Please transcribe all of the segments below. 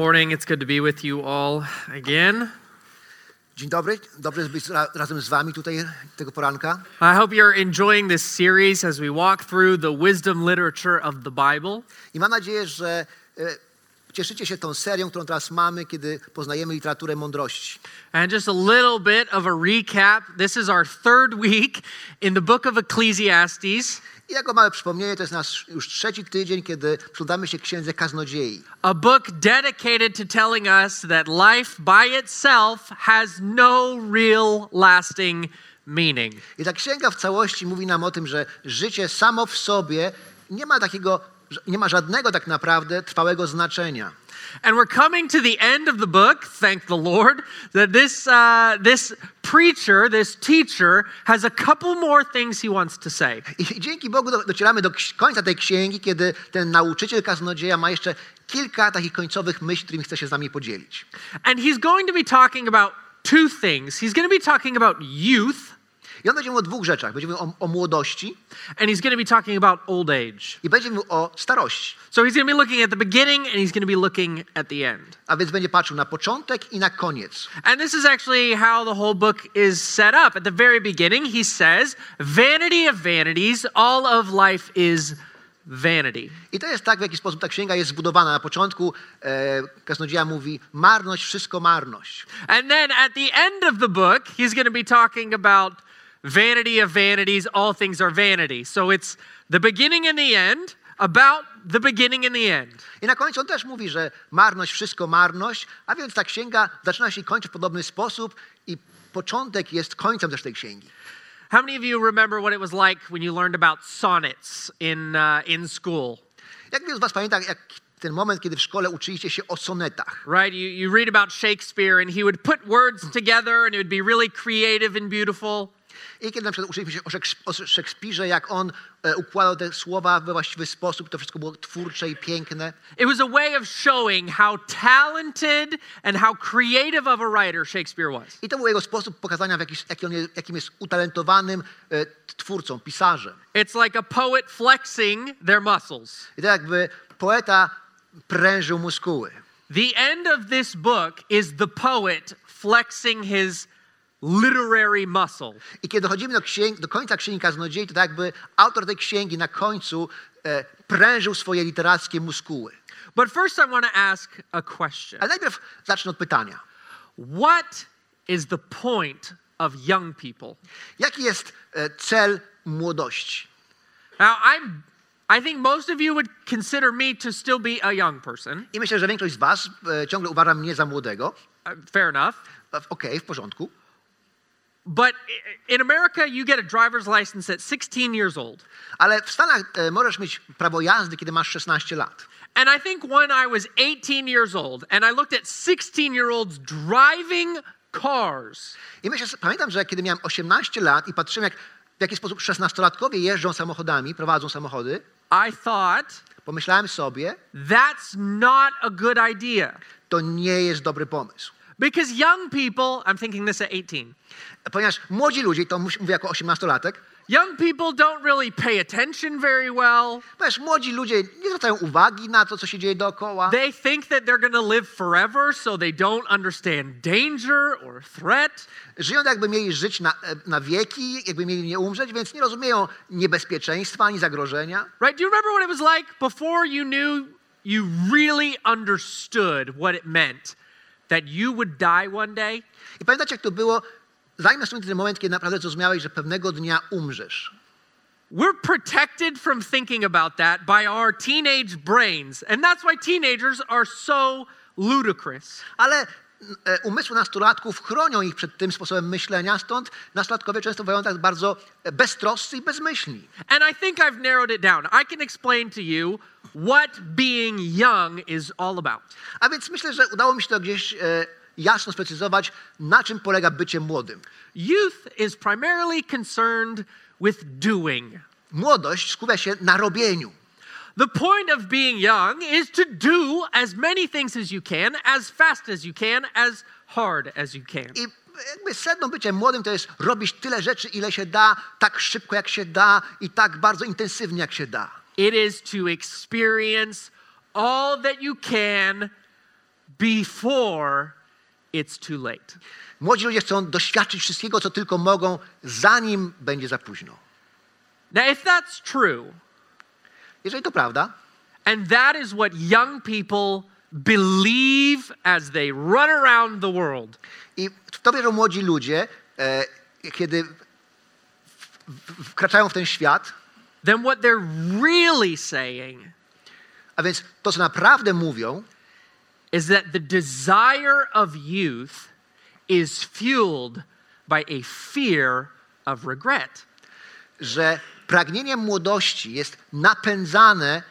Morning. It's good to be with you all again. Dzień dobry, dobrze jest być razem z Wami tutaj tego poranka. I hope you're enjoying this series as we walk through the wisdom literature of the Bible. I mam nadzieję, że cieszycie się tą serią, którą teraz mamy, kiedy poznajemy literaturę mądrości. And just a little bit of a recap. This is our third week in the book of Ecclesiastes, I jako małe przypomnienie, to jest nasz już trzeci tydzień, kiedy przyglądamy się księdze kaznodziei. a book dedicated to telling us that life by itself has no real lasting meaning. I ta księga w całości mówi nam o tym, że życie samo w sobie nie ma takiego, nie ma żadnego tak naprawdę trwałego znaczenia. And we're coming to the end of the book, thank the Lord, that this, uh, this preacher, this teacher, has a couple more things he wants to say. I dzięki Bogu docieramy do końca tej księgi, kiedy ten nauczyciel kaznodzieja ma jeszcze kilka takich końcowych myśli, którymi chce się z nami podzielić. And he's going to be talking about two things. He's going to be talking about youth, I on będzie mówił o dwóch rzeczach. Będzie mówił o, o młodości and he's going to be talking about old age. i będzie mówił o starości. So he's going to be looking at the beginning and he's going to be looking at the end. A więc będzie patrzył na początek i na koniec. And this is actually how the whole book is set up. At the very beginning, he says, Vanity of vanities, all of life is vanity. I to jest tak, w jaki sposób ta księga jest zbudowana. Na początku e, kaznodzieja mówi marność, wszystko marność. And then at the end of the book, he's going to be talking about vanity of vanities, all things are vanity. So it's the beginning and the end, about the beginning and the end. I na końcu on też mówi, że marność, wszystko marność, a więc ta księga zaczyna się i kończy w podobny sposób i początek jest końcem też tej księgi. How many of you remember what it was like when you learned about sonnets in, uh, in school? Jak wielu z was pamięta, jak ten moment, kiedy w szkole uczyliście się o sonetach? Right? You, you read about Shakespeare, and he would put words together, and it would be really creative and beautiful. I kiedy na przykład uczyliśmy się o, Szeks- o Szekspirze, jak on e, układał te słowa we właściwy sposób, to wszystko było twórcze i piękne. It was a way of showing how talented and how creative of a writer Shakespeare was. I to był jego sposób pokazania, w jakiś, jaki on jest, jakim jest utalentowanym e, twórcą, pisarzem. It's like a poet flexing their muscles. I to jakby poeta prężył muskuły. The end of this book is the poet flexing his literary muscle. I kiedy dochodzimy do, księg, do końca Księgi Kaznodziei, to tak jakby autor tej księgi na końcu e, prężył swoje literackie muskuły. But first, I want to ask a question Ale najpierw zacznę od pytania. What is the point of young people? Jaki jest e, cel młodości? Now, I'm. I think most of you would consider me to still be a young person. I myślę, że większość z was e, ciągle uważa mnie za młodego. Uh, fair enough. E, Okej, w porządku. But in America, you get a driver's license at 16 years old. Ale w Stanach e, możesz mieć prawo jazdy, kiedy masz 16 lat. And I think when I was 18 years old and I looked at 16 year olds driving cars, I myślę, pamiętam, że kiedy miałem 18 lat i patrzyłem, jak, w jaki sposób 16-latkowie jeżdżą samochodami, prowadzą samochody, I thought, pomyślałem sobie, that's not a good idea. to nie jest dobry pomysł. Because young people, I'm thinking this at 18, Ponieważ młodzi ludzie, to mówię jako 18-latek, young people don't really pay attention very well. ponieważ młodzi ludzie nie zwracają uwagi na to, co się dzieje dookoła. They think that they're going to live forever, so they don't understand danger or threat. Żyją jakby mieli żyć na, na wieki, jakby mieli nie umrzeć, więc nie rozumieją niebezpieczeństwa ani zagrożenia. Right? Do you remember what it was like before you knew you really understood what it meant that you would die one day? I pamiętacie, jak to było, zanim nastąpił ten moment, kiedy naprawdę zrozumiałeś, że pewnego dnia umrzesz. We're protected from thinking about that by our teenage brains. And that's why teenagers are so ludicrous. Ale umysły nastolatków chronią ich przed tym sposobem myślenia, stąd nastolatkowie często bywają tak bardzo e, beztroscy i bezmyślni. And I think I've narrowed it down. I can explain to you what being young is all about. A więc myślę, że udało mi się to gdzieś e, jasno sprecyzować, na czym polega bycie młodym. Youth is primarily concerned with doing. Młodość skupia się na robieniu. The point of being young is to do as many things as you can, as fast as you can, as hard as you can. I jakby sedno bycia młodym to jest robić tyle rzeczy, ile się da, tak szybko jak się da i tak bardzo intensywnie jak się da. It is to experience all that you can before it's too late. Młodzi ludzie chcą doświadczyć wszystkiego, co tylko mogą, zanim będzie za późno. Now, if that's true, Jeżeli to prawda, and that is what young people believe as they run around the world, i w to wierzą młodzi ludzie, e, kiedy wkraczają w ten świat, then what they're really saying a więc to, co naprawdę mówią, is that the desire of youth is fueled by a fear of regret. że pragnienie młodości jest napędzane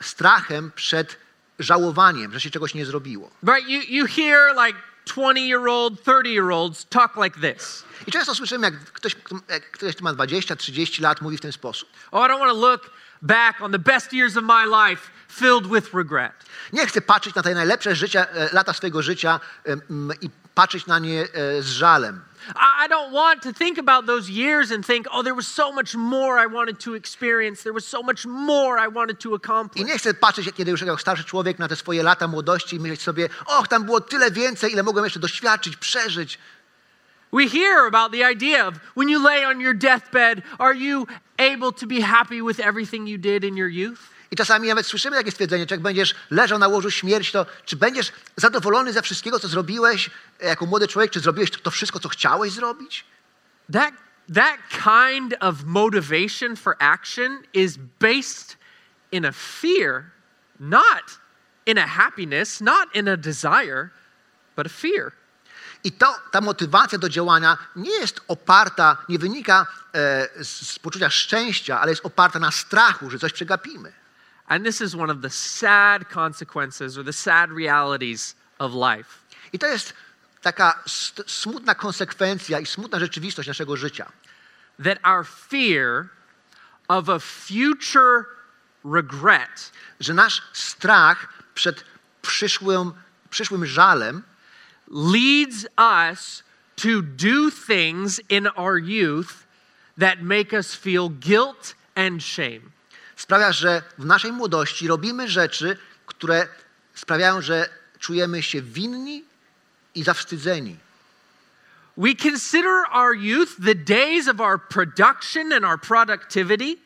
strachem przed żałowaniem, że się czegoś nie zrobiło. Right? You, you hear like 20 year old, 30 year olds talk like this I często słyszymy, jak ktoś, jak ktoś, kto ma 20-30 lat, mówi w ten sposób. Oh, I don't want to look back on the best years of my life filled with regret. Nie chcę patrzeć na te najlepsze życia, e, lata swojego życia i patrzeć na nie e, z żalem. I I don't want to think about those years and think, oh, there was so much more I wanted to experience. There was so much more I wanted to I accomplish. nie chcę patrzeć, kiedy już jako starszy człowiek, na te swoje lata młodości i myśleć sobie, och, tam było tyle więcej, ile mogłem jeszcze doświadczyć, przeżyć. We hear about the idea of when you lay on your deathbed, are you able to be happy with everything you did in your youth? I czasami nawet słyszymy takie stwierdzenie, czy jak będziesz leżał na łożu śmierci, to czy będziesz zadowolony ze wszystkiego, co zrobiłeś e, jako młody człowiek, czy zrobiłeś to, to wszystko, co chciałeś zrobić? That, that kind of motivation for action is based in a fear, not in a happiness, not in a desire, but a fear. I to, ta motywacja do działania nie jest oparta, nie wynika e, z, z poczucia szczęścia, ale jest oparta na strachu, że coś przegapimy. And this is one of the sad consequences or the sad realities of life. I to jest taka smutna konsekwencja i smutna rzeczywistość naszego życia. That our fear of a future regret Że nasz strach przed przyszłym, przyszłym żalem leads us to do things in our youth that make us feel guilt and shame. Sprawia, że w naszej młodości robimy rzeczy, które sprawiają, że czujemy się winni i zawstydzeni. We consider our youth the days of our production and our productivity,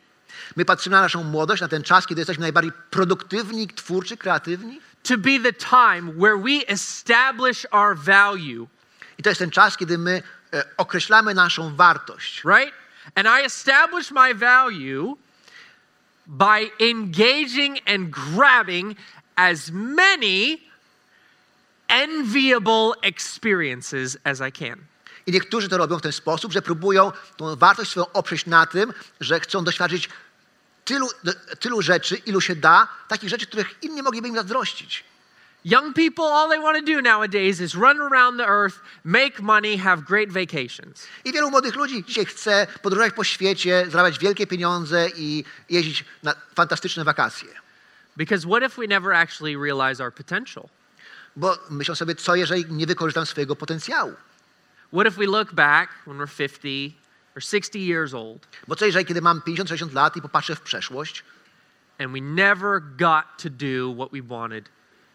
My patrzymy na naszą młodość, na ten czas, kiedy jesteśmy najbardziej produktywni, twórczy, kreatywni. to be the time where we establish our value, I to jest ten czas, kiedy my e, określamy naszą wartość. right? And I establish my value by engaging and grabbing as many enviable experiences as I can. I niektórzy to robią w ten sposób, że próbują tą wartość swoją oprzeć na tym, że chcą doświadczyć tylu, tylu rzeczy, ilu się da, takich rzeczy, których inni mogliby im zazdrościć. Young people, all they want to do nowadays is run around the earth, make money, have great vacations. I wielu młodych ludzi dzisiaj chce podróżować po świecie, zarabiać wielkie pieniądze i jeździć na fantastyczne wakacje. Because what if we never actually realize our potential? Bo myślą sobie, co jeżeli nie wykorzystam swojego potencjału? What if we look back when we're 50 or 60 years old Bo co jeżeli, kiedy mam 50-60 lat i popatrzę w przeszłość and we never got to do what we wanted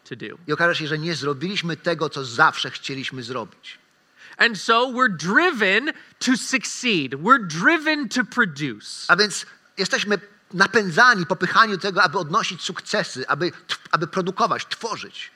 to do? i okaże się, że nie zrobiliśmy tego, co zawsze chcieliśmy zrobić. And so we're driven to succeed. We're driven to produce. A więc jesteśmy napędzani, popychani do tego, aby odnosić sukcesy, aby, aby produkować, tworzyć.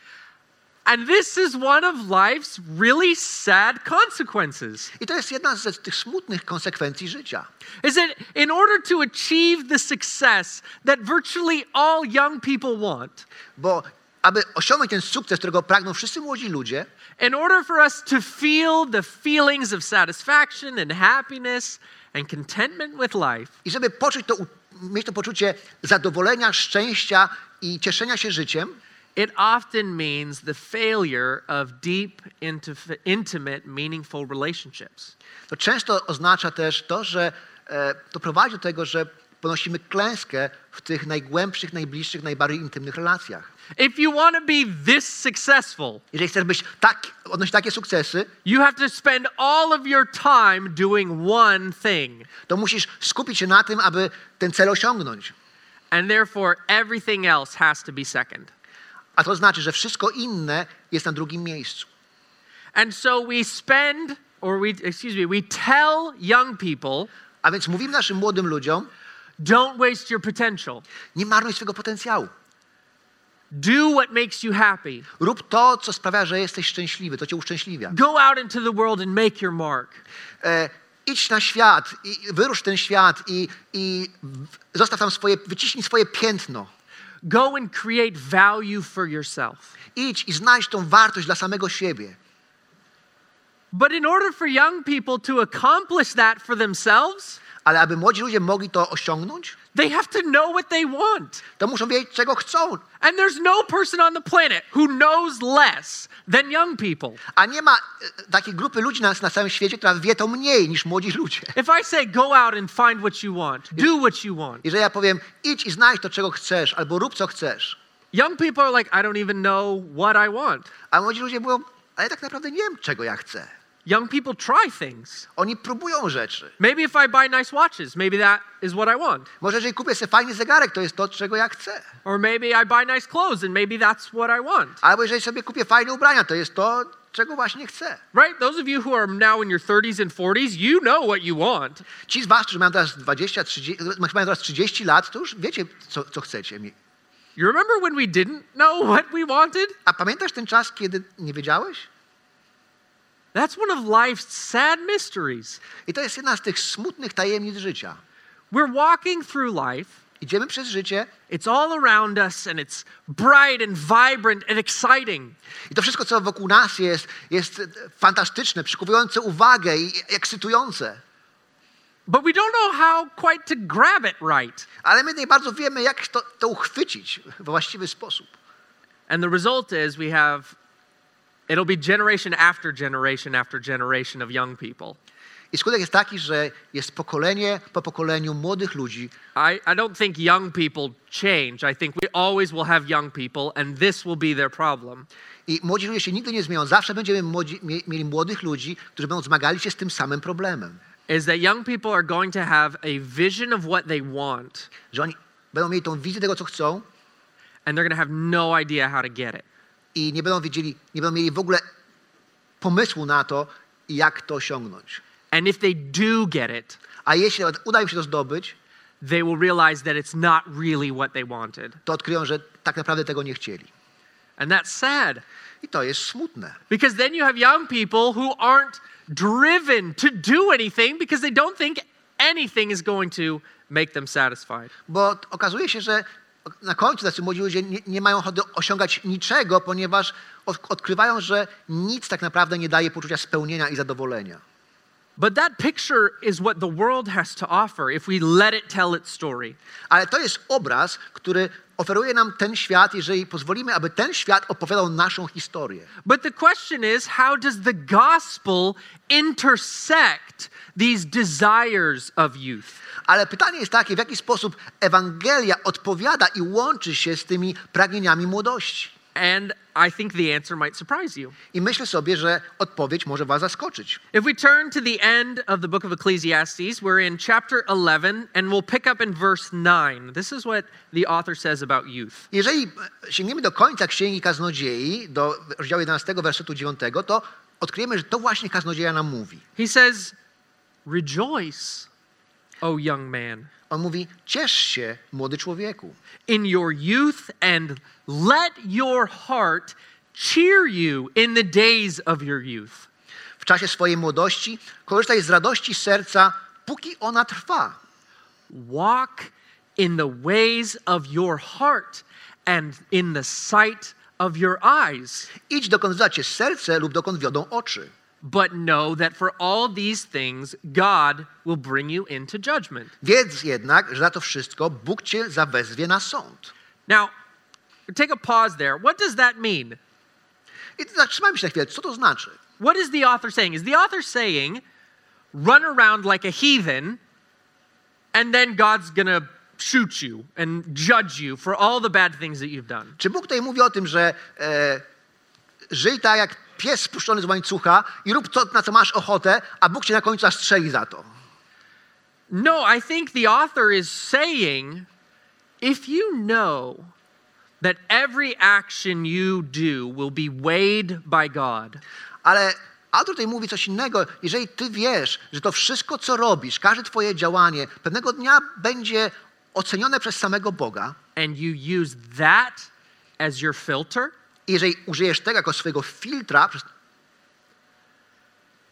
And this is one of life's really sad consequences. I to jest jedna z tych smutnych konsekwencji życia. Is that in order to achieve the success that virtually all young people want, Bo aby osiągnąć ten sukces, którego pragną wszyscy młodzi ludzie, in order for us to feel the feelings of satisfaction and happiness and contentment with life, i żeby poczuć to, mieć to poczucie zadowolenia, szczęścia i cieszenia się życiem, it often means the failure of deep, intimate, meaningful relationships. to często oznacza też to, że e, to prowadzi do tego, że ponosimy klęskę w tych najgłębszych, najbliższych, najbardziej intymnych relacjach. If you want to be this successful, Jeżeli chcesz być tak, odnosić takie sukcesy, you have to spend all of your time doing one thing. to musisz skupić się na tym, aby ten cel osiągnąć. And therefore, everything else has to be second. A to znaczy, że wszystko inne jest na drugim miejscu. And so we spend, or we, excuse me, we tell young people, A więc mówimy naszym młodym ludziom, don't waste your potential. nie marnuj swojego potencjału. Do what makes you happy. Rób to, co sprawia, że jesteś szczęśliwy, to cię uszczęśliwia. Go out into the world and make your mark. E, idź na świat, i wyrusz ten świat i, i zostaw tam swoje, wyciśnij swoje piętno. Go and create value for yourself. Idź i znajdź tą wartość dla samego siebie. But in order for young people to accomplish that for themselves, Ale aby młodzi ludzie mogli to osiągnąć, they have to know what they want. to muszą wiedzieć, czego chcą. And there's no person on the planet who knows less than young people. A nie ma e, takiej grupy ludzi na, na całym świecie, która wie to mniej niż młodzi ludzie. If I say go out and find what you want, do what you want, Jeżeli ja powiem, idź i znajdź to, czego chcesz, albo rób, co chcesz, young people are like, I don't even know what I want. a młodzi ludzie mówią, ale tak naprawdę nie wiem, czego ja chcę. Young people try things. Oni próbują rzeczy. Maybe if I buy nice watches, maybe that is what I want. Może jeżeli kupię sobie fajny zegarek, to jest to, czego ja chcę. Or maybe I buy nice clothes and maybe that's what I want. Albo jeżeli sobie kupię fajne ubrania, to jest to, czego właśnie chcę. Right? Those of you who are now in your 30s and 40s, you know what you want. Ci z was, którzy mają teraz 20, 30, mają teraz 30 lat, to już wiecie, co, co chcecie. You remember when we didn't know what we wanted? A pamiętasz ten czas, kiedy nie wiedziałeś? That's one of life's sad mysteries. I to jest jedna z tych smutnych tajemnic życia. We're walking through life, Idziemy przez życie it's all around us, and it's bright and vibrant and exciting. i to wszystko, co wokół nas jest, jest fantastyczne, przykuwujące uwagę i ekscytujące. But we don't know how quite to grab it right. Ale my nie bardzo wiemy, jak to, to uchwycić w właściwy sposób. And the result is we have, it'll be generation after generation after generation of young people. I skutek jest taki, że jest pokolenie po pokoleniu młodych ludzi, I, I don't think young people change. I think we always will have young people, and this will be their problem. I młodzi ludzie się nigdy nie zmienią. Zawsze będziemy młodzi, mie- mieli młodych ludzi, którzy będą zmagali się z tym samym problemem. Is that young people are going to have a vision of what they want, Że oni będą mieli tą wizję tego, co chcą and they're going to have no idea how to get it. I nie będą wiedzieli, nie będą mieli w ogóle pomysłu na to, jak to osiągnąć. And if they do get it, A jeśli nawet uda im się to zdobyć, they will realize that it's not really what they wanted. to odkryją, że tak naprawdę tego nie chcieli. And that's sad I to jest smutne. because then you have young people who aren't driven to do anything because they don't think anything is going to make them satisfied. Bo okazuje się, że na końcu tacy młodzi ludzie nie, nie mają ochoty osiągać niczego, ponieważ od, odkrywają, że nic tak naprawdę nie daje poczucia spełnienia i zadowolenia. But that picture is what the world has to offer if we let it tell its story. Ale to jest obraz, który oferuje nam ten świat, jeżeli pozwolimy, aby ten świat opowiadał naszą historię. But the question is how does the gospel intersect these desires of youth? Ale pytanie jest takie, w jaki sposób Ewangelia odpowiada i łączy się z tymi pragnieniami młodości. And I think the answer might surprise you. I myślę sobie, że odpowiedź może was zaskoczyć. If we turn to the end of the book of Ecclesiastes, we're in chapter 11 and we'll pick up in verse 9. This is what the author says about youth. Jeżeli sięgniemy do końca Księgi Kaznodziei, do rozdziału 11, wersetu 9, to odkryjemy, że to właśnie Kaznodzieja nam mówi. He says, Rejoice, O young man, On mówi, ciesz się, młody człowieku, in your youth, and let your heart cheer you in the days of your youth. w czasie swojej młodości, korzystaj z radości serca, póki ona trwa. Walk in the ways of your heart and in the sight of your eyes. Idź dokąd wzywa cię serce lub dokąd wiodą oczy. But know that for all these things, God will bring you into judgment. Wiedz jednak, że za to wszystko Bóg cię zawezwie na sąd. Now, take a pause there. What does that mean? I zatrzymajmy się na chwilę. Co to znaczy? What is the author saying? Is the author saying, run around like a heathen, and then God's gonna shoot you and judge you for all the bad things that you've done? Czy Bóg tutaj mówi o tym, że e, żyj tak jak pies spuszczony z łańcucha i rób to, na co masz ochotę, a Bóg cię na końcu strzeli za to? No, I think the author is saying, if you know that every action you do will be weighed by God, Ale autor tutaj mówi coś innego. Jeżeli ty wiesz, że to wszystko, co robisz, każde twoje działanie pewnego dnia będzie ocenione przez samego Boga, and you use that as your filter, i jeżeli użyjesz tego jako swojego filtra,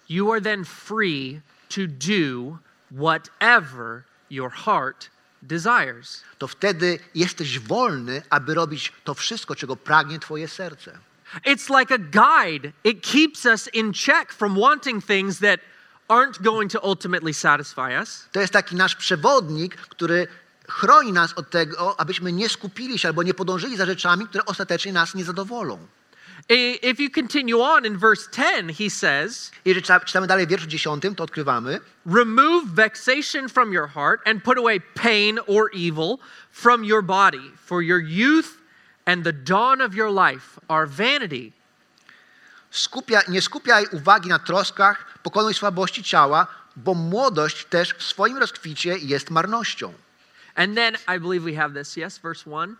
you are then free to do whatever your heart desires. to wtedy jesteś wolny, aby robić to wszystko, czego pragnie twoje serce. It's like a guide. It keeps us in check from wanting things that aren't going to ultimately satisfy us. To jest taki nasz przewodnik, który chroni nas od tego, abyśmy nie skupili się albo nie podążyli za rzeczami, które ostatecznie nas nie zadowolą. If you continue on in verse 10, he says, Jeżeli czyta- czytamy dalej w wierszu 10, to odkrywamy, Remove vexation from your heart and put away pain or evil from your body, for your youth and the dawn of your life are vanity. skupia, nie skupiaj uwagi na troskach, pokonuj słabości ciała, bo młodość też w swoim rozkwicie jest marnością. And then I believe we have this, yes, verse 1.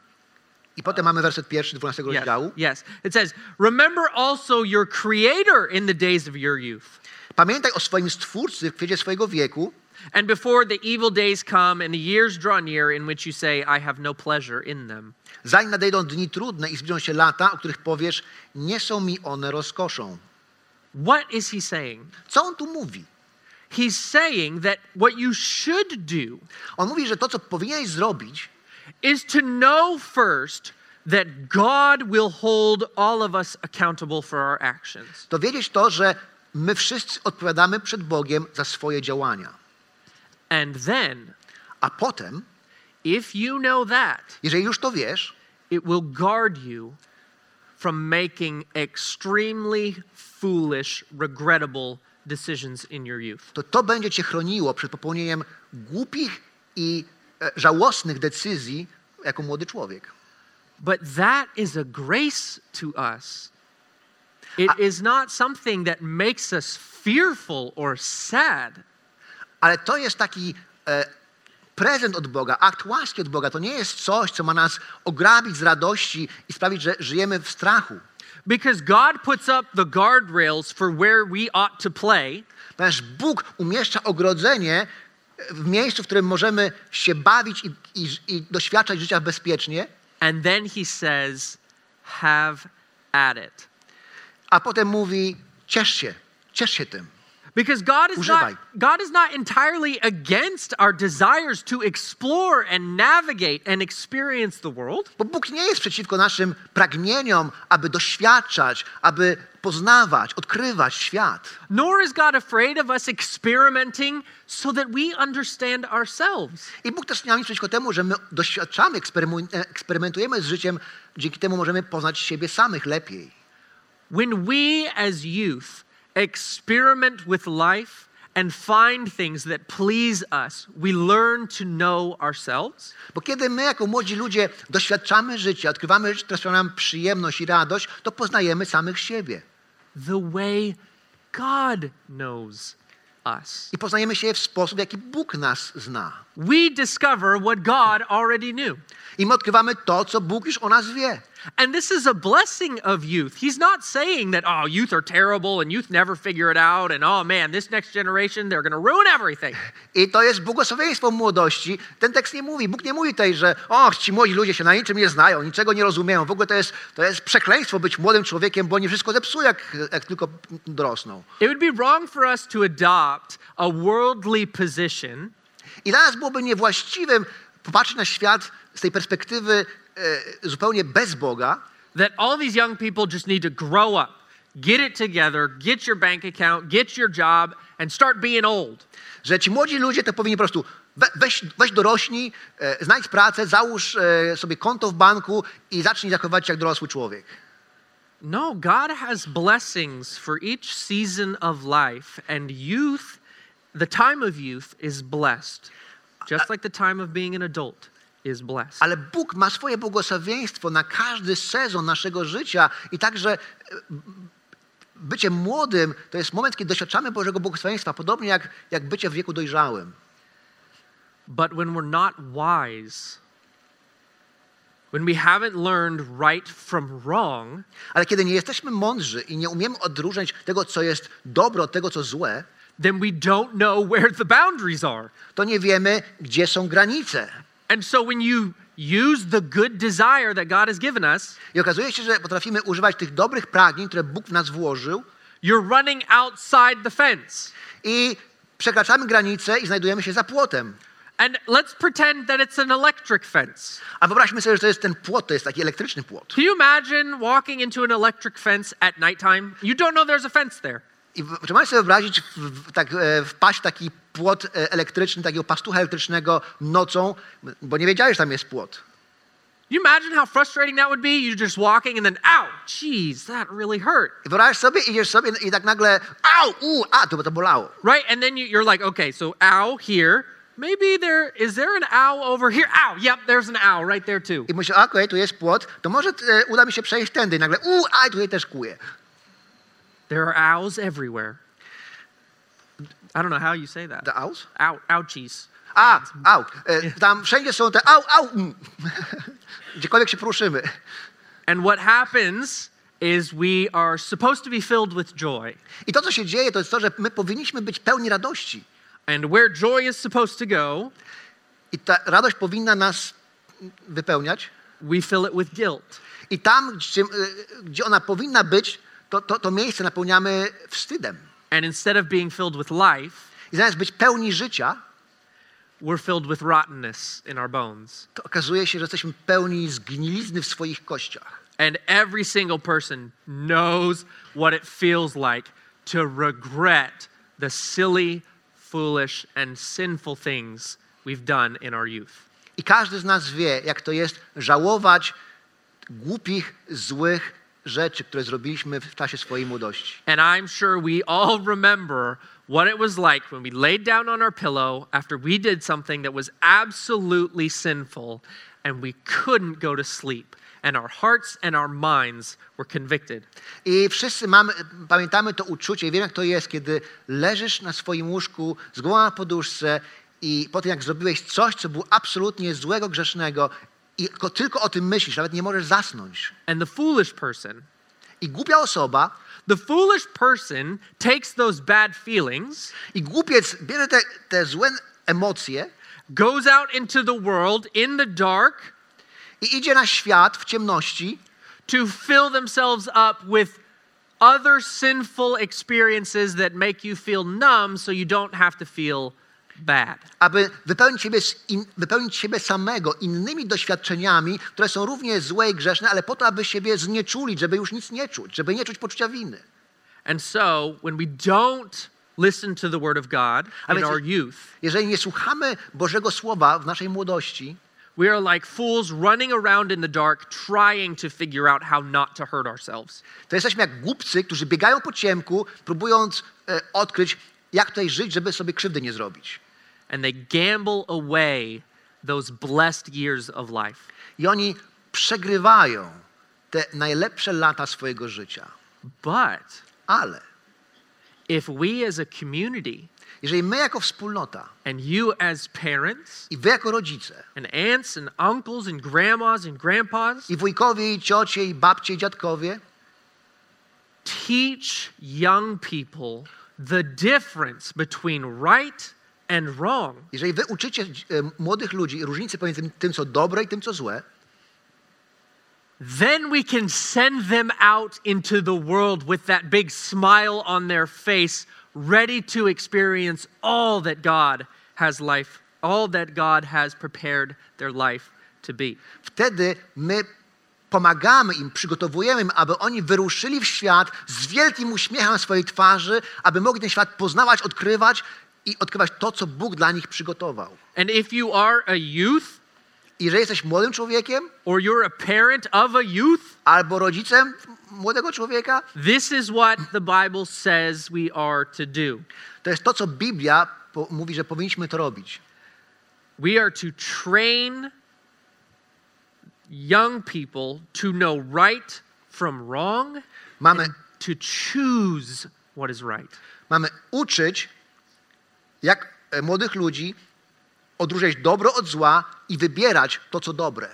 I potem mamy werset pierwszy 12 Yes, rozdziału. yes. It says, Remember also your Creator in the days of your youth, Pamiętaj o swoim Stwórcy w kwiecie swojego wieku, and before the evil days come and the years draw near in which you say, I have no pleasure in them. zanim nadejdą dni trudne i zbliżą się lata, o których powiesz, nie są mi one rozkoszą. What is he saying? Co on tu mówi? He's saying that what you should do On mówi, że to, co powinieneś zrobić, is to know first that God will hold all of us accountable for our actions. to wiedzieć to, że my wszyscy odpowiadamy przed Bogiem za swoje działania. And then, A potem, if you know that, jeżeli już to wiesz, it will guard you from making extremely foolish, regrettable decisions in your youth. to to będzie cię chroniło przed popełnieniem głupich i e, żałosnych decyzji jako młody człowiek. But that is a grace to us. It is not something that makes us fearful or sad. Ale to jest taki e, prezent od Boga, akt łaski od Boga. To nie jest coś, co ma nas ograbić z radości i sprawić, że żyjemy w strachu. Because God puts up the guardrails for where we ought to play, Ponieważ Bóg umieszcza ogrodzenie w miejscu, w którym możemy się bawić i, i, i doświadczać życia bezpiecznie, and then He says, Have at it. a potem mówi: ciesz się, ciesz się tym. Because God is not God is not entirely against our desires to explore and navigate and experience the world. Bo Bóg nie jest przeciwko naszym pragnieniom, aby doświadczać, aby poznawać, odkrywać świat. Nor is God afraid of us experimenting so that we understand ourselves. I Bóg też nie ma nic przeciwko temu, że my doświadczamy, eksperymentujemy z życiem, dzięki temu możemy poznać siebie samych lepiej. When we as youth experiment with life and find things that please us, we learn to know ourselves. Bo kiedy my jako młodzi ludzie doświadczamy życia, odkrywamy sprawia nam przyjemność i radość, to poznajemy samych siebie. the way God knows us. I poznajemy się w sposób, jaki Bóg nas zna. We discover what God already knew. I my odkrywamy to, co Bóg już o nas wie. And this is a blessing of youth. He's not saying that, oh, youth are terrible and youth never figure it out, and oh man, this next generation, they're going to ruin everything. I to jest błogosławieństwo młodości. Ten tekst nie mówi, Bóg nie mówi tutaj, że och, ci młodzi ludzie się na niczym nie znają, niczego nie rozumieją. W ogóle to jest, to jest przekleństwo być młodym człowiekiem, bo nie wszystko zepsuje, jak, jak tylko dorosną. It would be wrong for us to adopt a worldly position I dla nas byłoby niewłaściwym popatrzeć na świat z tej perspektywy zupełnie bez Boga, that all these young people just need to grow up, get it together, get your bank account, get your job, and start being old. Że ci młodzi ludzie to powinni po prostu we, weź, weź dorośnij, e, znajdź pracę, załóż e, sobie konto w banku i zacznij zachowywać się jak dorosły człowiek. No, God has blessings for each season of life, and youth, the time of youth, is blessed, just like the time of being an adult is blessed. Ale Bóg ma swoje błogosławieństwo na każdy sezon naszego życia i także e, bycie młodym to jest moment, kiedy doświadczamy Bożego błogosławieństwa, podobnie jak, jak bycie w wieku dojrzałym. But when we're not wise, when we haven't learned right from wrong, Ale kiedy nie jesteśmy mądrzy i nie umiemy odróżniać tego, co jest dobre od tego, co złe, then we don't know where the boundaries are. to nie wiemy, gdzie są granice. And so when you use the good desire that God has given us, I okazuje się, że potrafimy używać tych dobrych pragnień, które Bóg w nas włożył you're running outside the fence. i przekraczamy granice i znajdujemy się za płotem. And let's pretend that it's an electric fence. A wyobraźmy sobie, że to jest ten płot, to jest taki elektryczny płot. Can you imagine walking into an electric fence at nighttime? You don't know there's a fence there. I czy możesz sobie wyobrazić, w, tak, e, wpaść w taki płot e, elektryczny, takiego pastucha elektrycznego nocą, bo nie wiedziałeś, że tam jest płot. You imagine how frustrating that would be? You're just walking and then, ow, jeez, that really hurt. Wyobraź sobie, idziesz sobie i tak nagle, au, u, a, to, to bolało. Right? And then you, you're like, okay, so ow here. Maybe there is there an ow over here? Ow, yep, there's an ow right there too. I myślę, okej, tu jest płot, to może e, uda mi się przejść tędy. I nagle, u, a, tutaj też kuje. There are owls everywhere. I don't know how you say that. The owls? Ow, ouchies. A, au. E, tam wszędzie są te au, au. Mm. Gdziekolwiek się poruszymy. And what happens is we are supposed to be filled with joy. I to, co się dzieje, to jest to, że my powinniśmy być pełni radości. And where joy is supposed to go, I ta radość powinna nas wypełniać. we fill it with guilt. I tam, gdzie, gdzie ona powinna być, to, to, to miejsce napełniamy wstydem. And instead of being filled with life, I zamiast być pełni życia, we're filled with rottenness in our bones. to okazuje się, że jesteśmy pełni zgnilizny w swoich kościach. And every single person knows what it feels like to regret the silly, foolish, and sinful things we've done in our youth. I każdy z nas wie, jak to jest żałować głupich, złych rzeczy, które zrobiliśmy w czasie swojej młodości. And I'm sure we all remember what it was like when we laid down on our pillow after we did something that was absolutely sinful and we couldn't go to sleep. And our hearts and our minds were convicted. I wszyscy mamy, pamiętamy to uczucie i wiem, jak to jest, kiedy leżysz na swoim łóżku z głową na poduszce i po tym, jak zrobiłeś coś, co było absolutnie złego, grzesznego i tylko, o tym myślisz, nawet nie możesz zasnąć. And the foolish person, I głupia osoba, the foolish person takes those bad feelings, i głupiec bierze te, te złe emocje goes out into the world in the dark i idzie na świat w ciemności, to fill themselves up with other sinful experiences that make you feel numb so you don't have to feel bad. aby wypełnić siebie, in, wypełnić siebie samego innymi doświadczeniami, które są równie złe i grzeszne, ale po to, aby siebie znieczulić, żeby już nic nie czuć, żeby nie czuć poczucia winy. And so when we don't listen to the word of God in więc- our youth, Jeżeli nie słuchamy Bożego Słowa w naszej młodości, we are like fools running around in the dark trying to figure out how not to hurt ourselves. to jesteśmy jak głupcy, którzy biegają po ciemku, próbując e, odkryć, jak tutaj żyć, żeby sobie krzywdy nie zrobić. And they gamble away those blessed years of life. I oni przegrywają te najlepsze lata swojego życia. But Ale if we as a community jeżeli my jako wspólnota and you as parents i wy jako rodzice, and aunts and uncles and grandmas and grandpas i wujkowie, i ciocie, i babcie, i dziadkowie, teach young people the difference between right and wrong, jeżeli wy uczycie e, młodych ludzi różnicy pomiędzy tym- co dobre i tym, co złe, then we can send them out into the world with that big smile on their face, ready to experience all that God has life, all that God has prepared their life to be. wtedy my pomagamy im, przygotowujemy im, aby oni wyruszyli w świat z wielkim uśmiechem swojej twarzy, aby mogli ten świat poznawać, odkrywać i odkrywać to, co Bóg dla nich przygotował. And if you are a youth I jeżeli jesteś młodym człowiekiem or you're a parent of a youth, albo rodzicem młodego człowieka, this is what the Bible says we are to do. to jest to, co Biblia mówi, że powinniśmy to robić. We are to train young people to know right from wrong Mamy, to choose what is right. mamy uczyć, jak e, młodych ludzi odróżniać dobro od zła i wybierać to, co dobre.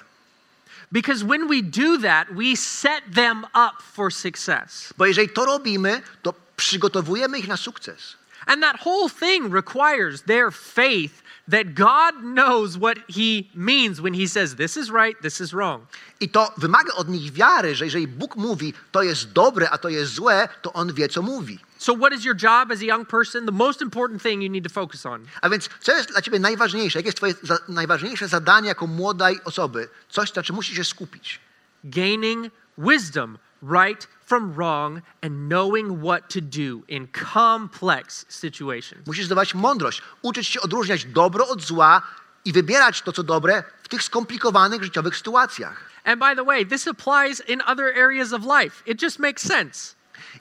Because when we do that, we set them up for success. Bo jeżeli to robimy, to przygotowujemy ich na sukces. And that whole thing requires their faith that God knows what He means when He says, this is right, this is wrong. I to wymaga od nich wiary, że jeżeli Bóg mówi, to jest dobre, a to jest złe, to On wie, co mówi. So, what is your job as a young person? The most important thing you need to focus on A więc co jest dla ciebie najważniejsze? Jakie jest twoje za, najważniejsze zadanie jako młodej osoby? Coś, na czym musisz się skupić. gaining wisdom, right from wrong, and knowing what to do in complex situations. Musisz zdobywać mądrość, uczyć się odróżniać dobro od zła i wybierać to, co dobre w tych skomplikowanych życiowych sytuacjach. And by the way, this applies in other areas of life. It just makes sense.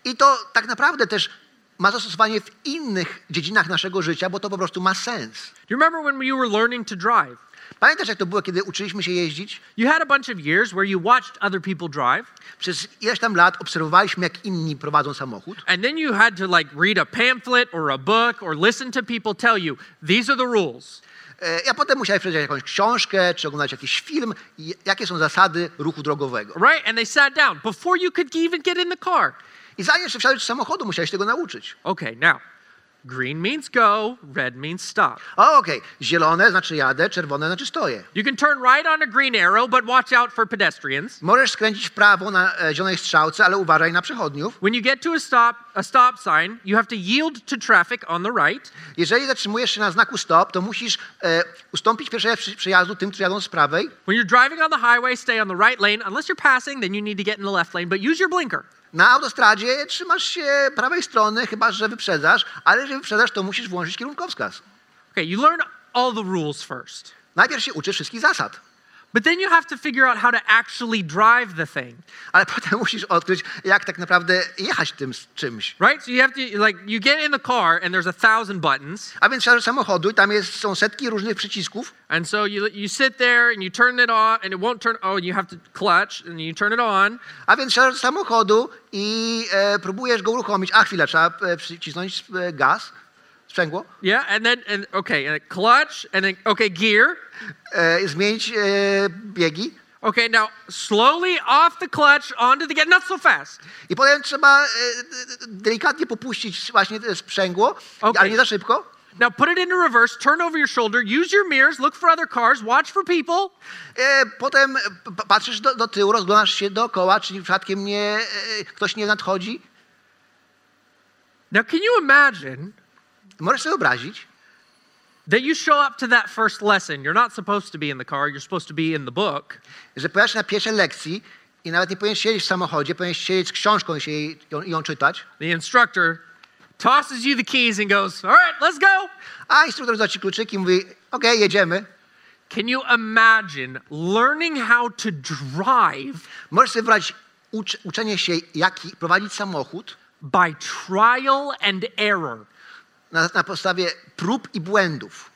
I to tak naprawdę też ma zastosowanie w innych dziedzinach naszego życia, bo to po prostu ma sens. Do you remember when you were learning to drive? Pamiętasz, jak to było, kiedy uczyliśmy się jeździć? You had a bunch of years where you watched other people drive, Przez ileś tam lat obserwowaliśmy, jak inni prowadzą samochód. and then you had to like read a pamphlet or a book or listen to people tell you, these are the rules. E, Ja potem musiałem przeczytać jakąś książkę, czy oglądać jakiś film, jakie są zasady ruchu drogowego. Right? And they sat down before you could even get in the car. I zanim jeszcze wsiadłeś do samochodu, musiałeś tego nauczyć. Okay, now, green means go, red means stop. O, okej, zielone znaczy jadę, czerwone znaczy stoję. You can turn right on a green arrow, but watch out for pedestrians. Możesz skręcić w prawo na e, zielonej strzałce, ale uważaj na przechodniów. When you get to a stop, a stop sign, you have to yield to traffic on the right. Jeżeli zatrzymujesz się na znaku stop, to musisz e, ustąpić pierwszego przy- przejazdu tym, którzy jadą z prawej. When you're driving on the highway, stay on the right lane. Unless you're passing, then you need to get in the left lane, but use your blinker. Na autostradzie trzymasz się prawej strony, chyba że wyprzedzasz, ale jeżeli wyprzedzasz, to musisz włączyć kierunkowskaz. Okay, you learn all the rules first. Najpierw się uczysz wszystkich zasad, But then you have to figure out how to actually drive the thing, ale potem musisz odkryć, jak tak naprawdę jechać tym z czymś. right? So you have to, like, you get in the car and there's a thousand buttons. A więc wsiadasz samochodu i tam jest, są setki różnych przycisków. And so you, you sit there and you turn it on and it won't turn, oh, and you have to clutch and you turn it on. A więc wsiadasz samochodu i e, próbujesz go uruchomić. A chwilę, trzeba e, przycisnąć e, gaz, sprzęgło, Yeah, and then, and okay, and clutch and then, okay, gear. e, zmienić e, biegi. Okay, now slowly off the clutch onto the gear, not so fast. I potem trzeba e, delikatnie popuścić właśnie sprzęgło, Okej. ale nie za szybko. Now put it into reverse, turn over your shoulder, use your mirrors, look for other cars, watch for people. E, potem patrzysz do, do tyłu, rozglądasz się dookoła, czy przypadkiem nie, e, ktoś nie nadchodzi. Now, can you imagine Możesz sobie wyobrazić, that you show up to that first lesson? You're not supposed to be in the car, you're supposed to be in the book. że pojawiasz się na pierwszej lekcji i nawet nie powinieneś siedzieć w samochodzie, powinieneś siedzieć z książką i się jej, ją, ją czytać, The instructor tosses you the keys and goes, All right, let's go. a instruktor da ci kluczyki i mówi, okej, jedziemy. Can you imagine learning how to drive Możesz sobie wyobrazić ucz, uczenie się, jak prowadzić samochód by trial and error? Na, na podstawie prób i błędów.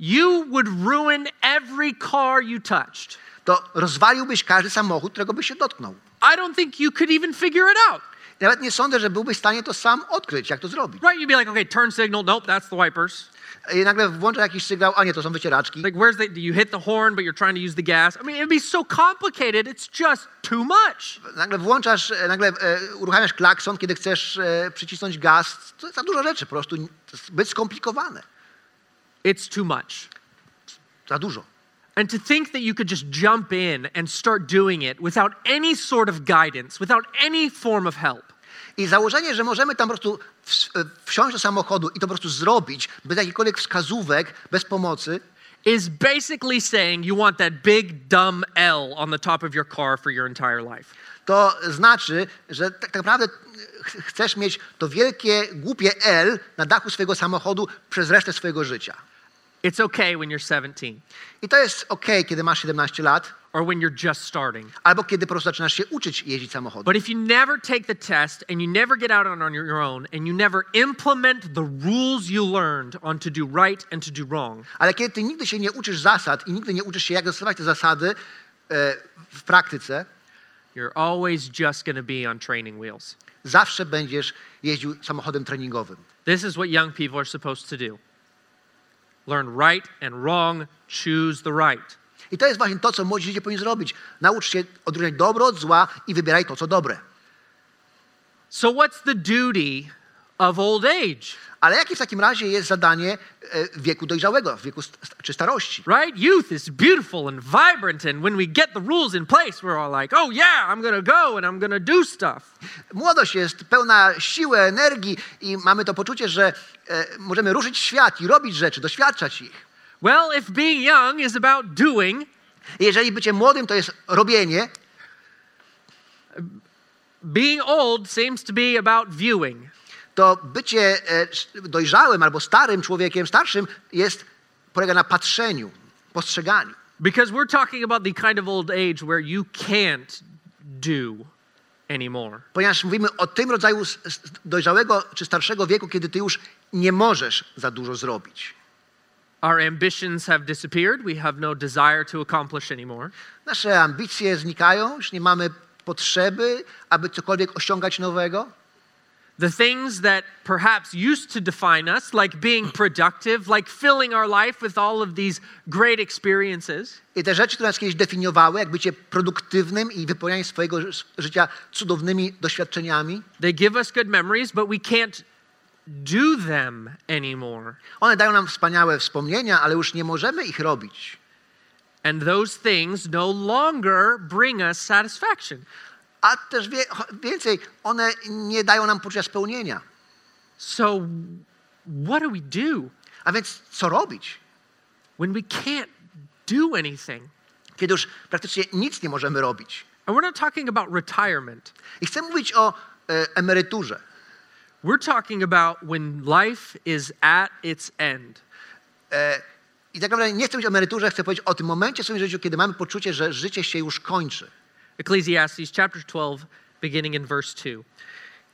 You would ruin every car you touched. To rozwaliłbyś każdy samochód, którego byś się dotknął. I don't think you could even figure it out. Nawet nie sądzę, że byłbyś w stanie to sam odkryć, jak to zrobić. Right? You'd be like, okay, turn signal. Nope, that's the wipers. I nagle włącza jakiś sygnał, a nie, to są wycieraczki. Like, where's the, do you hit the horn, but you're trying to use the gas? I mean, it'd be so complicated. It's just too much. Nagle włączasz, e, nagle e, uruchamiasz klakson, kiedy chcesz e, przycisnąć gaz. To jest za dużo rzeczy, po prostu zbyt skomplikowane. It's too much. Za dużo. And to think that you could just jump in and start doing it without any sort of guidance, without any form of help. I założenie, że możemy tam po prostu ws- e, wsiąść do samochodu i to po prostu zrobić bez jakichkolwiek wskazówek, bez pomocy, is basically saying you want that big dumb L on the top of your car for your entire life. To znaczy, że tak naprawdę ch- chcesz mieć to wielkie, głupie L na dachu swojego samochodu przez resztę swojego życia. It's okay when you're 17 I to jest ok, kiedy masz 17 lat, or when you're just starting. albo kiedy po prostu zaczynasz się uczyć jeździć samochodem. But if you never take the test and you never get out on, on your own and you never implement the rules you learned on to do right and to do wrong, Ale kiedy ty nigdy się nie uczysz zasad i nigdy nie uczysz się, jak zastosować te zasady e, w praktyce, you're always just going to be on training wheels. zawsze będziesz jeździł samochodem treningowym. This is what young people are supposed to do learn right and wrong, choose the right. I to jest właśnie to, co młodzi ludzie powinni zrobić. Naucz się odróżniać dobro od zła i wybieraj to, co dobre. So, what's the duty of old age? Ale jakie w takim razie jest zadanie e, wieku dojrzałego, wieku czy starości? Right? Youth is beautiful and vibrant, and when we get the rules in place, we're all like, oh, yeah, I'm going to go and I'm going to do stuff. Młodość jest pełna siły, energii i mamy to poczucie, że e, możemy ruszyć świat i robić rzeczy, doświadczać ich. Well, if being young is about doing, jeżeli bycie młodym to jest robienie, being old seems to be about viewing. To bycie e, dojrzałym albo starym człowiekiem, starszym jest, polega na patrzeniu, postrzeganiu. Because we're talking about the kind of old age where you can't do anymore. Ponieważ mówimy o tym rodzaju dojrzałego czy starszego wieku, kiedy ty już nie możesz za dużo zrobić. Our ambitions have disappeared. We have no desire to accomplish anymore. Nasze ambicje znikają, już nie mamy potrzeby, aby cokolwiek osiągać nowego. The things that perhaps used to define us, like being productive, like filling our life with all of these great experiences, I te rzeczy, które nas kiedyś definiowały, jak bycie produktywnym i wypełnianie swojego ży- życia cudownymi doświadczeniami, they give us good memories, but we can't do them anymore. one dają nam wspaniałe wspomnienia, ale już nie możemy ich robić. And those things no longer bring us satisfaction. A też wie, więcej, one nie dają nam poczucia spełnienia. So, what do we do A więc co robić, when we can't do anything? kiedy już praktycznie nic nie możemy robić? And we're not talking about retirement. I chcę mówić o e, emeryturze. We're talking about when life is at its end. E, I tak naprawdę nie chcę mówić o emeryturze, chcę powiedzieć o tym momencie w swoim życiu, kiedy mamy poczucie, że życie się już kończy. Ecclesiastes chapter 12, beginning in verse 2.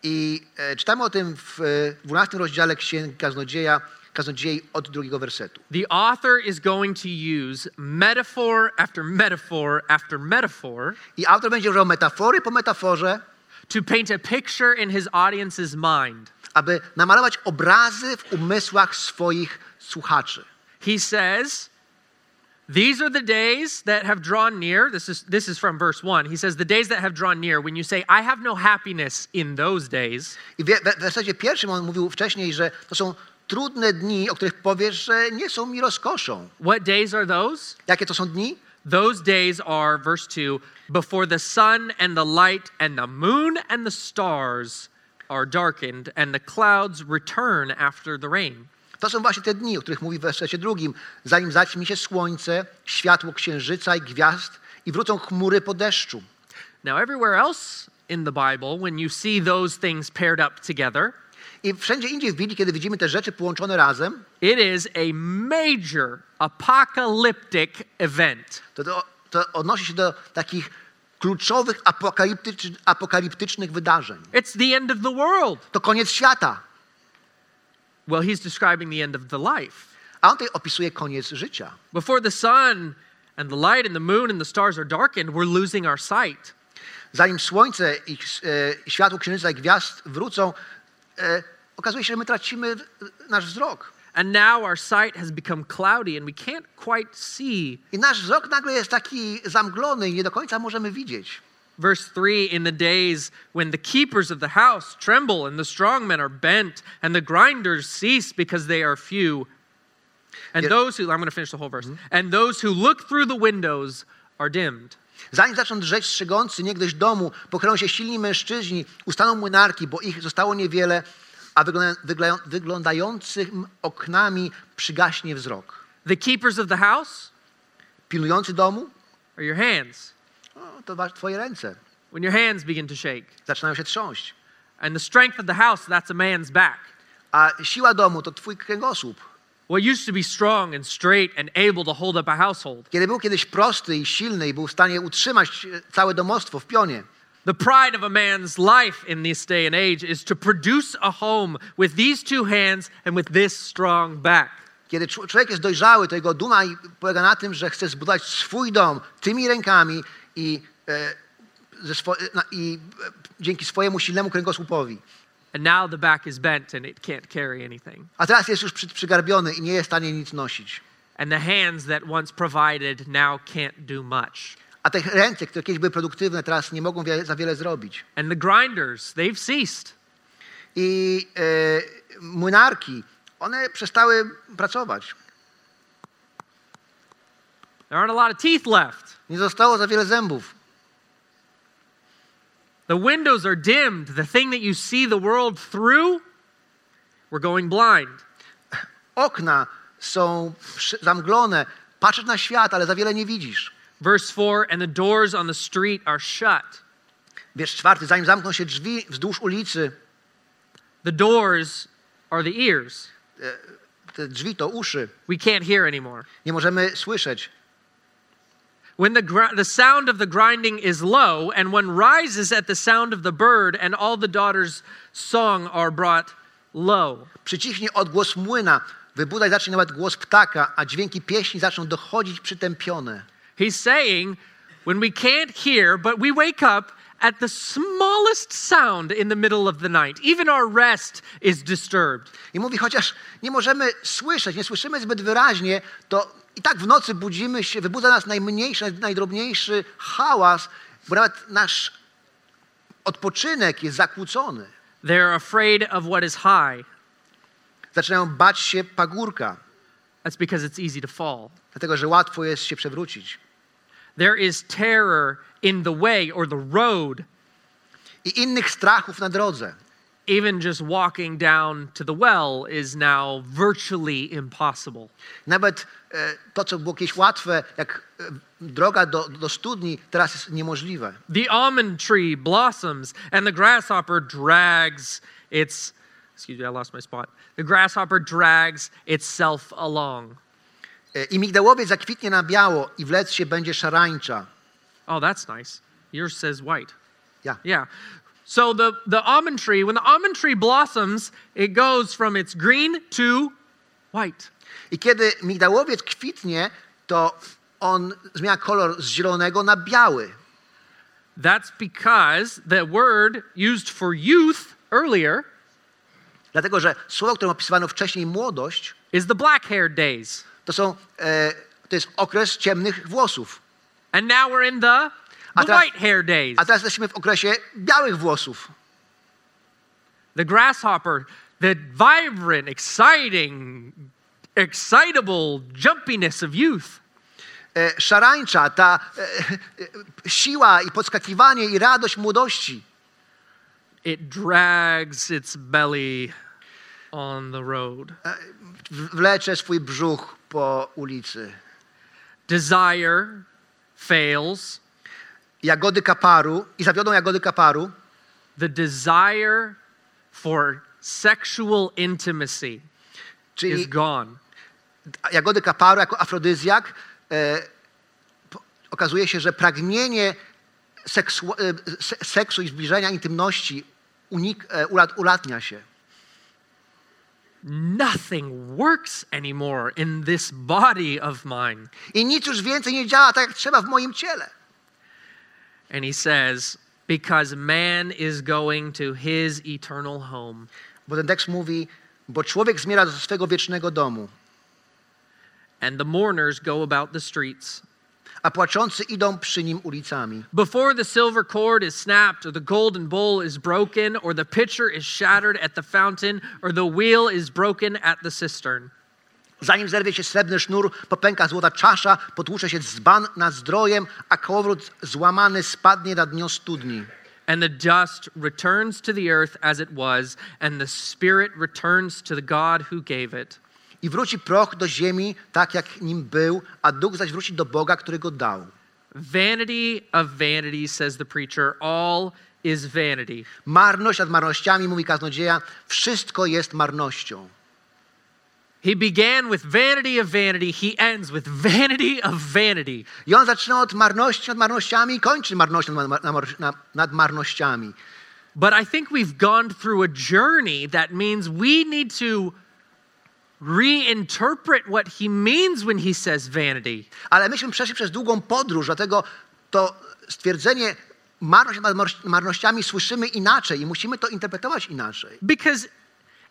I e, czytamy o tym w e, 12 rozdziale Księgi Kaznodzieja, Kaznodziei od drugiego wersetu. The author is going to use metaphor after metaphor after metaphor I autor będzie używał metafory po metaforze, to paint a picture in his audience's mind. aby namalować obrazy w umysłach swoich słuchaczy. He says, These are the days that have drawn near. This is, this is from verse 1. He says, The days that have drawn near, when you say, I have no happiness in those days, I w we- w wersecie pierwszym on mówił wcześniej, że to są trudne dni, o których powiesz, że nie są mi rozkoszą. what days are those? Jakie to są dni? Those days are, verse 2, before the sun and the light and the moon and the stars are darkened and the clouds return after the rain. To są właśnie te dni, o których mówi w wersecie drugim. Zanim zaćmi się słońce, światło księżyca i gwiazd i wrócą chmury po deszczu. Now, everywhere else in the Bible, when you see those things paired up together, I wszędzie indziej w Biblii, kiedy widzimy te rzeczy połączone razem, it is a major apocalyptic event. to, to, to odnosi się do takich kluczowych apokaliptycz, apokaliptycznych wydarzeń. It's the end of the world. To koniec świata. Well, he's describing the end of the life. A on tutaj opisuje koniec życia. Before the sun and the light and the moon and the stars are darkened, we're losing our sight. Zanim słońce i e, światło księżyca i gwiazd wrócą, e, okazuje się, że my tracimy nasz wzrok. And now our sight has become cloudy and we can't quite see. I nasz wzrok nagle jest taki zamglony i nie do końca możemy widzieć. Verse 3 In the days when the keepers of the house tremble and the strong men are bent and the grinders cease because they are few. And Yeah. those who, I'm going to finish the whole verse. Mm-hmm. And those who look through the windows are dimmed. Zanim zaczną drzeć strzegący niegdyś domu, pochylą się silni mężczyźni, ustaną młynarki, bo ich zostało niewiele, a wygląda, wygląda, wyglądającym oknami przygaśnie wzrok. The keepers of the house Pilnujący domu? or your hands? O, to twoje ręce. When your hands begin to shake. Zaczynają się trząść. And the strength of the house, that's a man's back. A siła domu to twój kręgosłup. What used to be strong and straight and able to hold up a household. Kiedy był kiedyś prosty i silny i był w stanie utrzymać e, całe domostwo w pionie, The pride of a man's life in this day and age is to produce a home with these two hands and with this strong back. kiedy czł- człowiek jest dojrzały, to jego duma polega na tym, że chce zbudować swój dom tymi rękami i, e, swo- e, na, i e, dzięki swojemu silnemu kręgosłupowi. And now the back is bent and it can't carry anything. A teraz jest już przy, przygarbiony i nie jest w stanie nic nosić. And the hands that once provided now can't do much. A te ręce, które kiedyś były produktywne, teraz nie mogą za wiele zrobić. And the grinders, they've ceased. I e, młynarki, one przestały pracować. There aren't a lot of teeth left. Nie zostało za wiele zębów. The windows are dimmed. The thing that you see the world through, we're going blind. Okna są zamglone. Patrzysz na świat, ale za wiele nie widzisz. Verse 4 And the doors on the street are shut. Wiersz czwarty, zanim zamkną się drzwi wzdłuż ulicy, The doors are the ears. te drzwi to uszy. We can't hear anymore. Nie możemy słyszeć. When the, gr- the sound of the grinding is low, and one rises at the sound of the bird, and all the daughters' song are brought low. Przycichnie odgłos młyna, wybudaj zacznie nawet głos ptaka, a dźwięki pieśni zaczną dochodzić przytępione. He's saying, when we can't hear, but we wake up at the smallest sound in the middle of the night, even our rest is disturbed. I mówi, chociaż nie możemy słyszeć, nie słyszymy zbyt wyraźnie, to i tak w nocy budzimy się, wybudza nas najmniejszy, najdrobniejszy hałas, bo nawet nasz odpoczynek jest zakłócony. They're afraid of what is high. Zaczynają bać się pagórka, That's because it's easy to fall. dlatego że łatwo jest się przewrócić. There is terror in the way or the road, I innych strachów na drodze. even just walking down to the well is now virtually impossible. Nawet e, to, co było kiedyś łatwe, jak e, droga do, do studni, teraz jest niemożliwe. The almond tree blossoms and the grasshopper drags its excuse me, I lost my spot. The grasshopper drags itself along. E, I migdałowiec zakwitnie na biało i wlec się będzie szarańcza. Oh, that's nice. Yours says white. Ja. Yeah. So the, the almond tree, when the almond tree blossoms, it goes from its green to white. I kiedy migdałowiec kwitnie, to on zmienia kolor z zielonego na biały. That's because the word used for youth earlier Dlatego, że słowo, którym opisywano wcześniej młodość, is the black haired days. To, są, e, to jest okres ciemnych włosów. And now we're in the, the teraz- white hair days. A teraz jesteśmy w okresie białych włosów. The grasshopper, the vibrant, exciting, excitable jumpiness of youth. E, szarańcza, ta e, e, siła i podskakiwanie i radość młodości. It drags its belly on the road. w- wlecze swój brzuch po ulicy. Desire fails. Jagody kaparu i zawiodą jagody kaparu. The desire for sexual intimacy is Czyli gone. jagody kaparu jako afrodyzjak e, okazuje się, że pragnienie seksu, e, se, seksu i zbliżenia intymności unik, e, ulat, ulatnia się. Nothing works anymore in this body of mine. I nic już więcej nie działa tak, jak trzeba w moim ciele. And he says, because man is going to his eternal home. Bo ten tekst mówi, bo człowiek zmiera do swego wiecznego domu, and the mourners go about the streets. A płaczący idą przy nim ulicami. Before the silver cord is snapped, or the golden bowl is broken, or the pitcher is shattered at the fountain, or the wheel is broken at the cistern. Zanim zerwie się srebrny sznur, popęka złota czasza, potłucze się dzban nad zdrojem, a kołowrót złamany spadnie na dno studni. And the dust returns to the earth as it was, and the spirit returns to the God who gave it. I wróci proch do ziemi, tak jak nim był, a duch zaś wróci do Boga, który go dał. Vanity of vanities, says the preacher. All is vanity. Marność nad marnościami, mówi kaznodzieja, wszystko jest marnością. He began with vanity of vanity. He ends with vanity of vanity. I on zaczyna od marności nad marnościami i kończy marnością nad, mar- nad, nad, nad marnościami. But I think we've gone through a journey that means we need to reinterpret what he means when he says vanity. Ale myśmy przeszli przez długą podróż, dlatego to stwierdzenie marność nad mar- marnościami słyszymy inaczej i musimy to interpretować inaczej. Because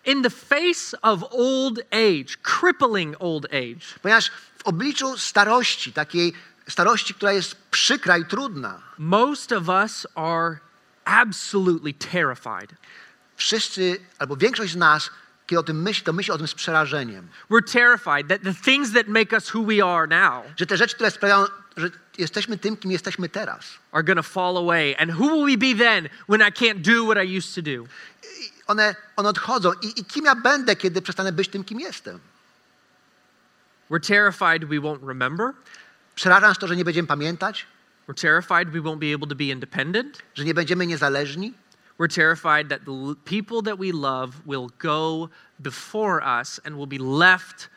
in the face of old age, crippling old age, Ponieważ w obliczu starości, takiej starości, która jest przykra i trudna, most of us are absolutely terrified. wszyscy, albo większość z nas, kiedy o tym myśli, to myśli o tym z przerażeniem. We're terrified that the things that make us who we are now Że te rzeczy, które sprawiają, że jesteśmy tym, kim jesteśmy teraz, are to fall away. And who will we be then when I can't do what I used to do? one, one odchodzą. I, I kim ja będę, kiedy przestanę być tym, kim jestem? We're terrified we won't remember. Przeraża nas to, że nie będziemy pamiętać, We're terrified we won't be able to be independent. że nie będziemy niezależni, We're terrified that the people that we love will go before us and will be left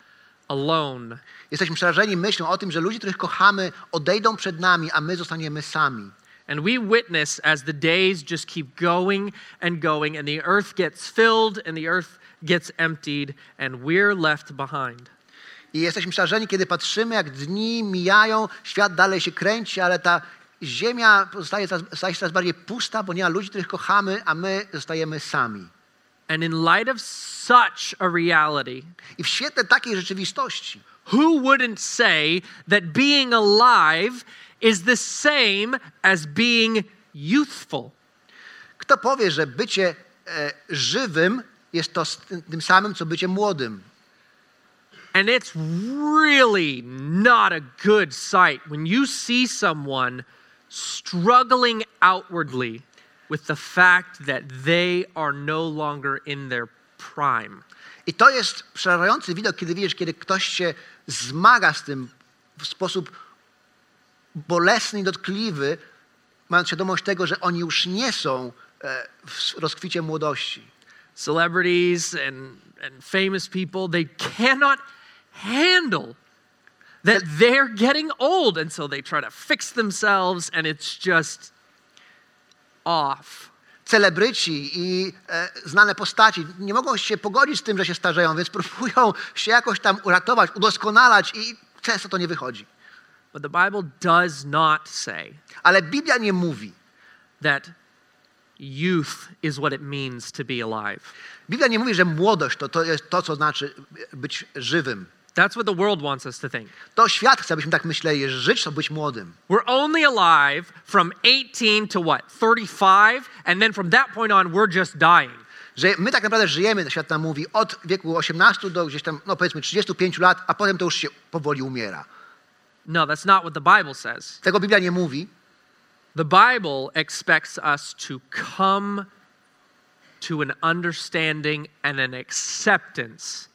alone. Jesteśmy przerażeni myślą o tym, że ludzie, których kochamy, odejdą przed nami, a my zostaniemy sami. And we witness as the days just keep going and going, and the earth gets filled and the earth gets emptied, and we're left behind. I jesteśmy przerażeni, kiedy patrzymy, jak dni mijają, świat dalej się kręci, ale ta ziemia pozostaje coraz, staje się coraz bardziej pusta, bo nie ma ludzi, których kochamy, a my zostajemy sami. And in light of such a reality, I w świetle takiej rzeczywistości, who wouldn't say that being alive is the same as being youthful? kto powie, że bycie e, żywym jest to tym samym, co bycie młodym? And it's really not a good sight when you see someone struggling outwardly with the fact that they are no longer in their prime. I to jest przerażający widok, kiedy widzisz, kiedy ktoś się zmaga z tym w sposób bolesny i dotkliwy, mając świadomość tego, że oni już nie są e, w rozkwicie młodości. Celebrities and, and famous people, they cannot handle that they're getting old. And so they try to fix themselves, and it's just off. Celebryci i e, znane postaci nie mogą się pogodzić z tym, że się starzeją, więc próbują się jakoś tam uratować, udoskonalać i często to nie wychodzi. But the Bible does not say Ale Biblia nie mówi. that youth is what it means to be alive. Biblia nie mówi, że młodość to, to jest to, co znaczy być żywym. That's what the world wants us to think. To świat chce, abyśmy tak myśleli, żyć to być młodym. We're only alive from 18 to what? 35? And then from that point on, we're just dying. Że my tak naprawdę żyjemy, świat nam mówi, od wieku 18 do gdzieś tam, no powiedzmy 35 lat, a potem to już się powoli umiera. No, that's not what the Bible says. Tego Biblia nie mówi. The Bible expects us to come to an understanding and an acceptance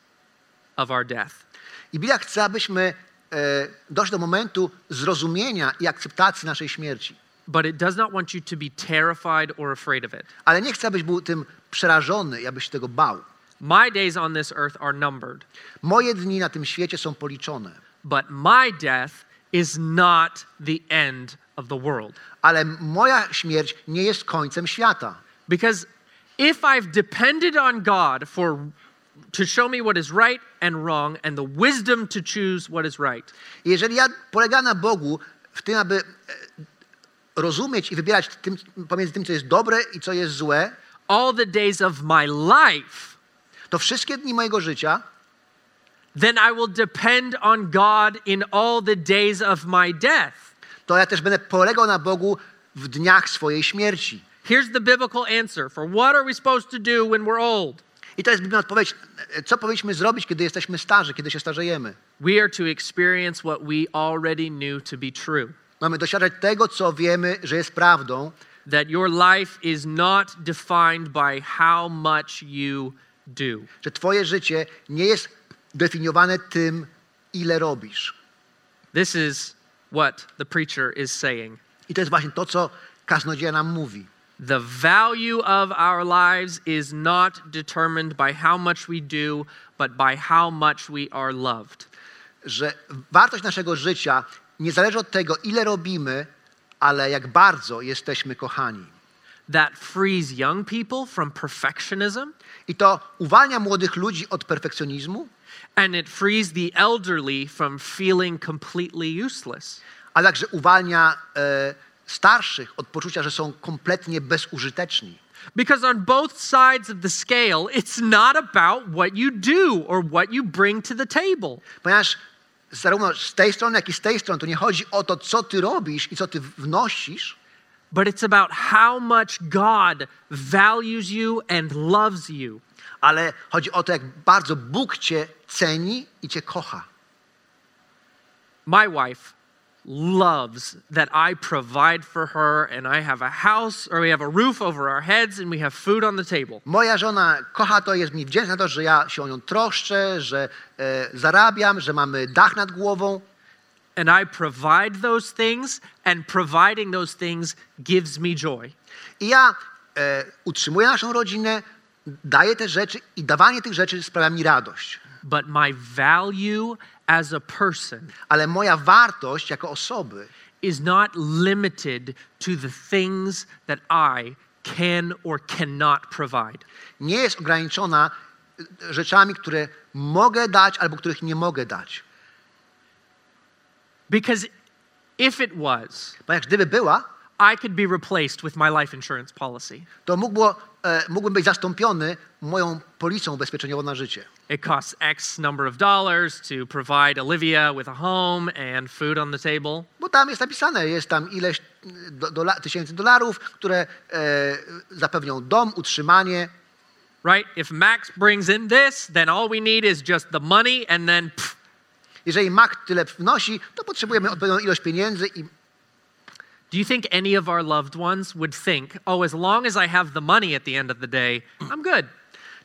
of our death. I Biblia chce, abyśmy e, doszli do momentu zrozumienia i akceptacji naszej śmierci. But it does not want you to be terrified or afraid of it. Ale nie chcę, abyś był tym przerażony i abyś tego bał. My days on this earth are numbered, Moje dni na tym świecie są policzone, but my death is not the end of the world. ale moja śmierć nie jest końcem świata. Because if I've depended on God for to show me what is right and wrong and the wisdom to choose what is right, jeżeli ja polegam na Bogu w tym, aby e, rozumieć i wybierać tym, pomiędzy tym, co jest dobre i co jest złe, all the days of my life, to wszystkie dni mojego życia then I will depend on God in all the days of my death. to ja też będę polegał na Bogu w dniach swojej śmierci. Here's the biblical answer for what are we supposed to do when we're old? I to jest biblijna odpowiedź, co powinniśmy zrobić, kiedy jesteśmy starzy, kiedy się starzejemy. We are to experience what we already knew to be true. Mamy doświadczać tego, co wiemy, że jest prawdą, That your life is not defined by how much you do. że twoje życie nie jest definiowane tym, ile robisz. This is what the preacher is saying. I to jest właśnie to, co kaznodzieja nam mówi. The value of our lives is not determined by how much we do, but by how much we are loved. Że wartość naszego życia nie zależy od tego, ile robimy, ale jak bardzo jesteśmy kochani. That frees young people from perfectionism, I to uwalnia młodych ludzi od perfekcjonizmu, and it frees the elderly from feeling completely useless. a także uwalnia e, starszych od poczucia, że są kompletnie bezużyteczni. Because on both sides of the scale, it's not about what you do or what you bring to the table. Ponieważ zarówno z tej strony, jak i z tej strony to nie chodzi o to, co ty robisz i co ty wnosisz, but it's about how much God values you and loves you. ale chodzi o to, jak bardzo Bóg cię ceni i cię kocha. My wife loves that I provide for her and I have a house or we have a roof over our heads and we have food on the table. Moja żona kocha to, jest mi wdzięczna to, że ja się o nią troszczę, że e, zarabiam, że mamy dach nad głową. And I provide those things and providing those things gives me joy. I ja e, utrzymuję naszą rodzinę, daję te rzeczy i dawanie tych rzeczy sprawia mi radość. But my value as a person Ale moja wartość jako osoby is not limited to the things that I can or cannot provide. nie jest ograniczona rzeczami, które mogę dać albo których nie mogę dać. Because if it was, Ponieważ gdyby była, I could be replaced with my life insurance policy. to e, mógłbym być zastąpiony moją policją ubezpieczeniową na życie. It costs X number of dollars to provide Olivia with a home and food on the table. Bo tam jest napisane, jest tam ileś do, dola, tysięcy dolarów, które e, zapewnią dom, utrzymanie. Right? If Max brings in this, then all we need is just the money and then pff, Jeżeli Mac tyle wnosi, to potrzebujemy odpowiednią ilość pieniędzy i do you think any of our loved ones would think, oh, as long as I have the money at the end of the day, I'm good?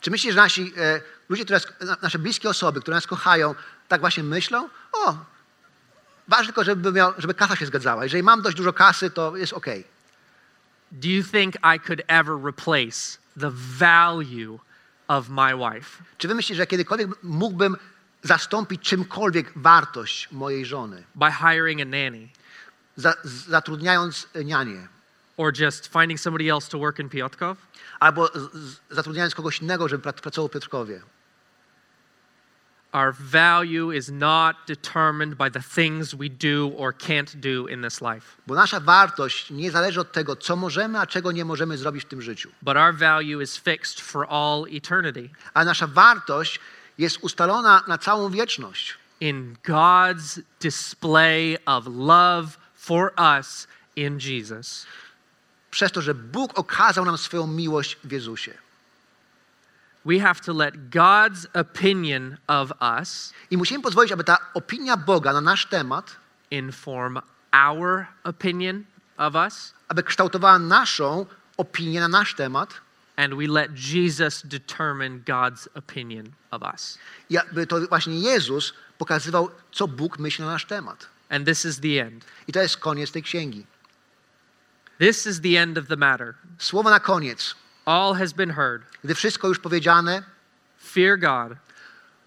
czy myślisz, że nasi e, ludzie, które, nas- na- nasze bliskie osoby, które nas kochają, tak właśnie myślą? O, ważne tylko, żeby, miał, żeby kasa się zgadzała. Jeżeli mam dość dużo kasy, to jest ok. Do you think I could ever replace the value of my wife? Czy wy myślicie, że kiedykolwiek mógłbym zastąpić czymkolwiek wartość mojej żony, By hiring a nanny za, zatrudniając nianię? or just finding somebody else to work in Piotrków? albo z, zatrudniając kogoś innego, żeby prac- pracował w Piotrkowie. Our value is not determined by the things we do or can't do in this life, Bo nasza wartość nie zależy od tego, co możemy, a czego nie możemy zrobić w tym życiu. but our value is fixed for all eternity Ale nasza wartość jest ustalona na całą wieczność. in God's display of love for us in Jesus. Przez to, że Bóg okazał nam swoją miłość w Jezusie. We have to let God's opinion of us I musimy pozwolić, aby ta opinia Boga na nasz temat, inform our opinion of us, aby kształtowała naszą opinię na nasz temat and we let Jesus determine God's opinion of us. i aby to właśnie Jezus pokazywał, co Bóg myśli na nasz temat. And this is the end. I to jest koniec tej księgi. This is the end of the matter. Słowo na koniec. All has been heard. Gdy wszystko już powiedziane, Fear God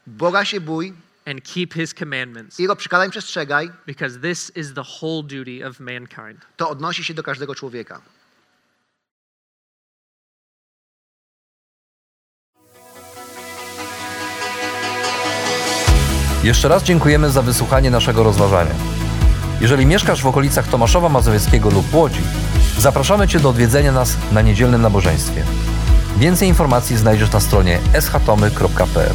Boga się bój, and keep his commandments, Jego przykazań przestrzegaj, because this is the whole duty of mankind. to odnosi się do każdego człowieka. Jeszcze raz dziękujemy za wysłuchanie naszego rozważania. Jeżeli mieszkasz w okolicach Tomaszowa Mazowieckiego lub Łodzi, zapraszamy Cię do odwiedzenia nas na niedzielnym nabożeństwie. Więcej informacji znajdziesz na stronie schatomy.pl.